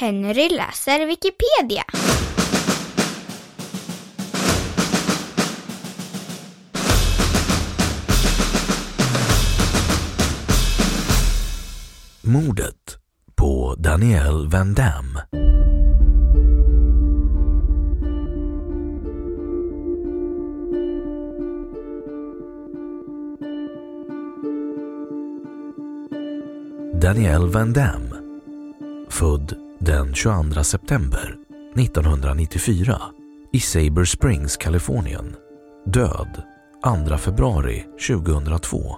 Henry läser Wikipedia. Mordet på Danielle Van Damme. Danielle Van Damme, född den 22 september 1994 i Saber Springs, Kalifornien, död 2 februari 2002,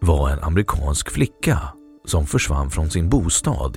var en amerikansk flicka som försvann från sin bostad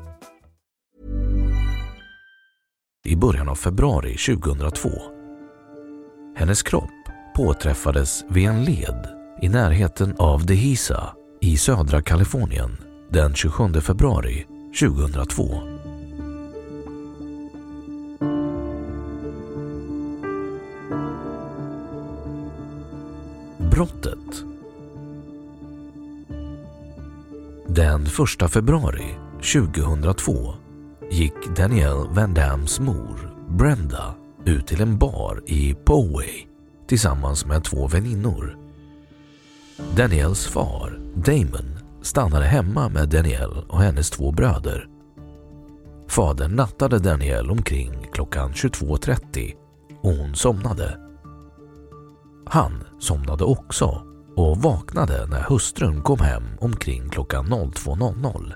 I början av februari 2002. Hennes kropp påträffades vid en led i närheten av Dehisa i södra Kalifornien den 27 februari 2002. Brottet Den 1 februari 2002 gick Danielle Van Dams mor, Brenda, ut till en bar i Poway tillsammans med två väninnor. Daniels far, Damon, stannade hemma med Danielle och hennes två bröder. Fadern nattade Danielle omkring klockan 22.30 och hon somnade. Han somnade också och vaknade när hustrun kom hem omkring klockan 02.00.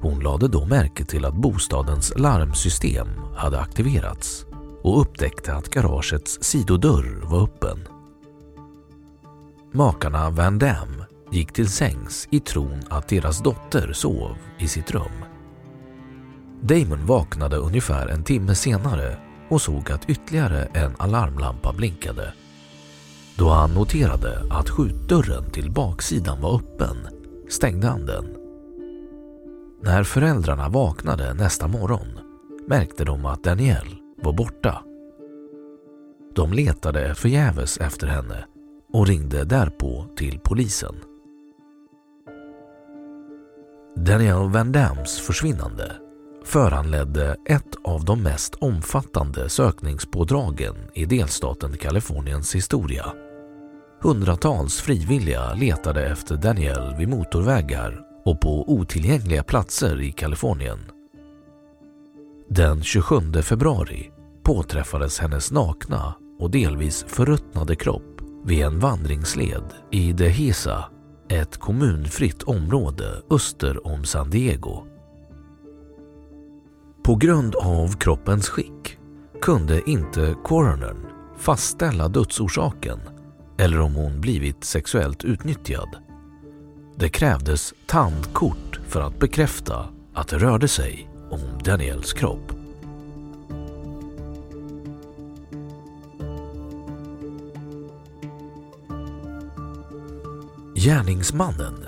Hon lade då märke till att bostadens larmsystem hade aktiverats och upptäckte att garagets sidodörr var öppen. Makarna Van Damme gick till sängs i tron att deras dotter sov i sitt rum. Damon vaknade ungefär en timme senare och såg att ytterligare en alarmlampa blinkade. Då han noterade att skjutdörren till baksidan var öppen stängde han den när föräldrarna vaknade nästa morgon märkte de att Danielle var borta. De letade förgäves efter henne och ringde därpå till polisen. Danielle Van Dams försvinnande föranledde ett av de mest omfattande sökningspådragen i delstaten Kaliforniens historia. Hundratals frivilliga letade efter Danielle vid motorvägar och på otillgängliga platser i Kalifornien. Den 27 februari påträffades hennes nakna och delvis förruttnade kropp vid en vandringsled i Dehesa, ett kommunfritt område öster om San Diego. På grund av kroppens skick kunde inte coronern fastställa dödsorsaken eller om hon blivit sexuellt utnyttjad. Det krävdes tandkort för att bekräfta att det rörde sig om Daniels kropp. Gärningsmannen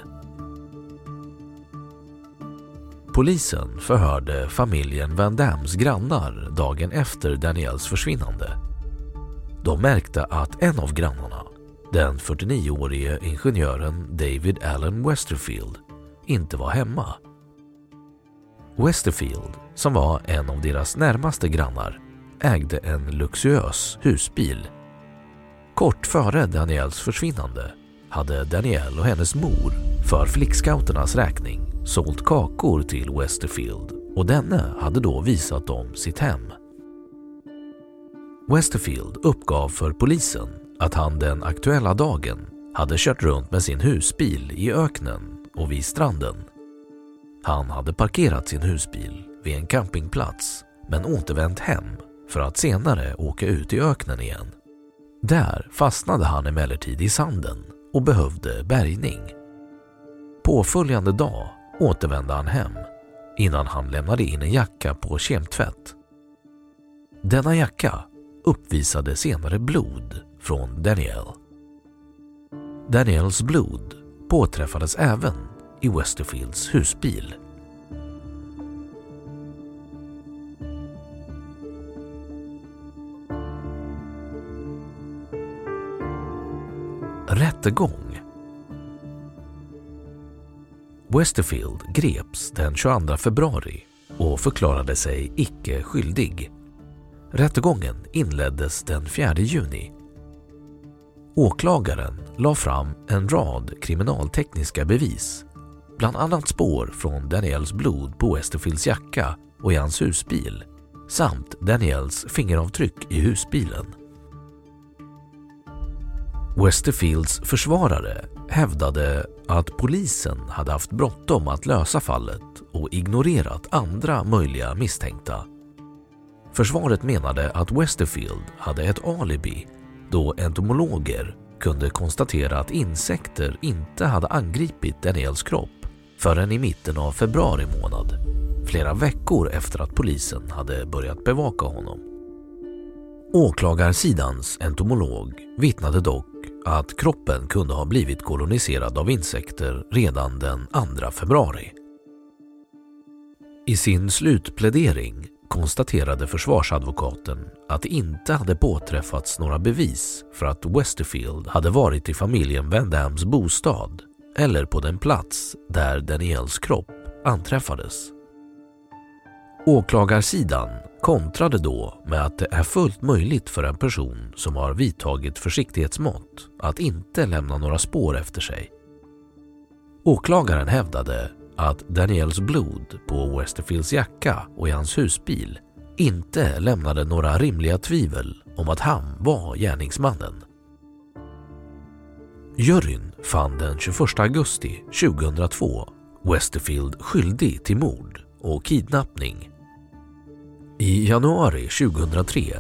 Polisen förhörde familjen Van Dams grannar dagen efter Daniels försvinnande. De märkte att en av grannarna den 49-årige ingenjören David Allen Westerfield inte var hemma. Westerfield, som var en av deras närmaste grannar, ägde en luxuös husbil. Kort före Daniels försvinnande hade Danielle och hennes mor för flickscouternas räkning sålt kakor till Westerfield och denne hade då visat dem sitt hem. Westerfield uppgav för polisen att han den aktuella dagen hade kört runt med sin husbil i öknen och vid stranden. Han hade parkerat sin husbil vid en campingplats men återvänt hem för att senare åka ut i öknen igen. Där fastnade han emellertid i sanden och behövde bärgning. Påföljande dag återvände han hem innan han lämnade in en jacka på kemtvätt. Denna jacka uppvisade senare blod från Daniel. Daniels blod påträffades även i Westerfields husbil. Rättegång Westerfield greps den 22 februari och förklarade sig icke skyldig. Rättegången inleddes den 4 juni. Åklagaren la fram en rad kriminaltekniska bevis, bland annat spår från Daniels blod på Westerfields jacka och i hans husbil samt Daniels fingeravtryck i husbilen. Westerfields försvarare hävdade att polisen hade haft bråttom att lösa fallet och ignorerat andra möjliga misstänkta. Försvaret menade att Westerfield hade ett alibi då entomologer kunde konstatera att insekter inte hade angripit Daniels kropp förrän i mitten av februari månad, flera veckor efter att polisen hade börjat bevaka honom. Åklagarsidans entomolog vittnade dock att kroppen kunde ha blivit koloniserad av insekter redan den 2 februari. I sin slutplädering konstaterade försvarsadvokaten att det inte hade påträffats några bevis för att Westerfield hade varit i familjen Van Dams bostad eller på den plats där Daniels kropp anträffades. Åklagarsidan kontrade då med att det är fullt möjligt för en person som har vidtagit försiktighetsmått att inte lämna några spår efter sig. Åklagaren hävdade att Daniels blod på Westerfields jacka och i hans husbil inte lämnade några rimliga tvivel om att han var gärningsmannen. Juryn fann den 21 augusti 2002 Westerfield skyldig till mord och kidnappning. I januari 2003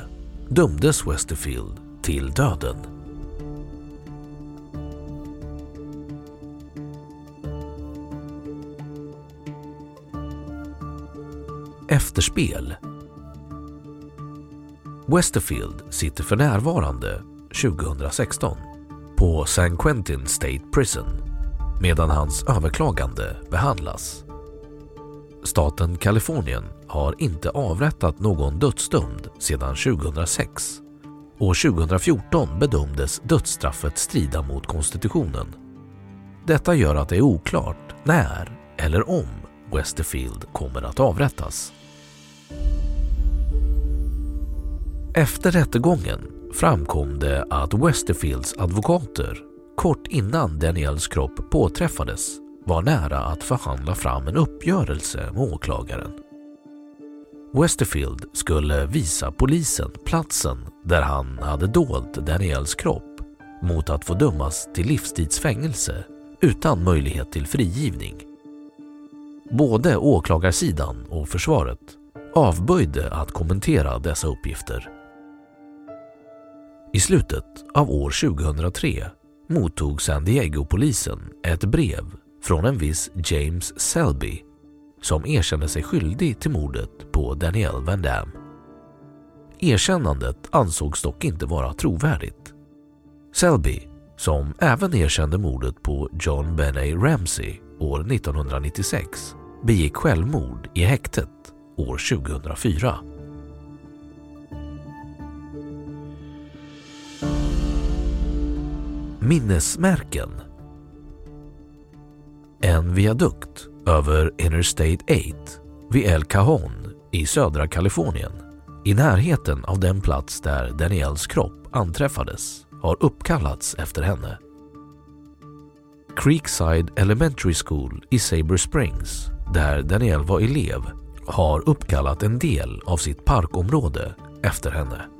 dömdes Westerfield till döden. Efterspel Westerfield sitter för närvarande, 2016, på San Quentin State Prison medan hans överklagande behandlas. Staten Kalifornien har inte avrättat någon dödsdömd sedan 2006. och 2014 bedömdes dödsstraffet strida mot konstitutionen. Detta gör att det är oklart när eller om Westerfield kommer att avrättas. Efter rättegången framkom det att Westerfields advokater kort innan Daniels kropp påträffades var nära att förhandla fram en uppgörelse med åklagaren. Westerfield skulle visa polisen platsen där han hade dolt Daniels kropp mot att få dömas till livstidsfängelse utan möjlighet till frigivning. Både åklagarsidan och försvaret avböjde att kommentera dessa uppgifter. I slutet av år 2003 mottog San Diego-polisen ett brev från en viss James Selby som erkände sig skyldig till mordet på Danielle Van Damme. Erkännandet ansågs dock inte vara trovärdigt. Selby, som även erkände mordet på John Benny Ramsey år 1996, begick självmord i häktet år 2004. Minnesmärken En viadukt över Interstate 8 vid El Cajon i södra Kalifornien, i närheten av den plats där Daniels kropp anträffades, har uppkallats efter henne. Creekside Elementary School i Saber Springs, där Daniel var elev, har uppkallat en del av sitt parkområde efter henne.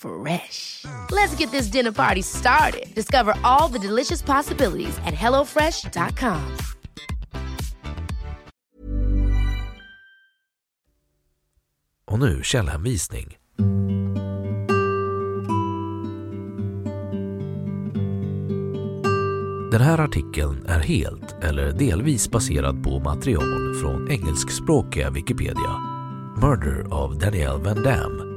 Fresh. Let's get this dinner party started. Discover all the delicious possibilities at hellofresh.com. Och nu källhänvisning. Den här artikeln är helt eller delvis baserad på material från engelskspråkiga Wikipedia. Murder of Danielle Van Damme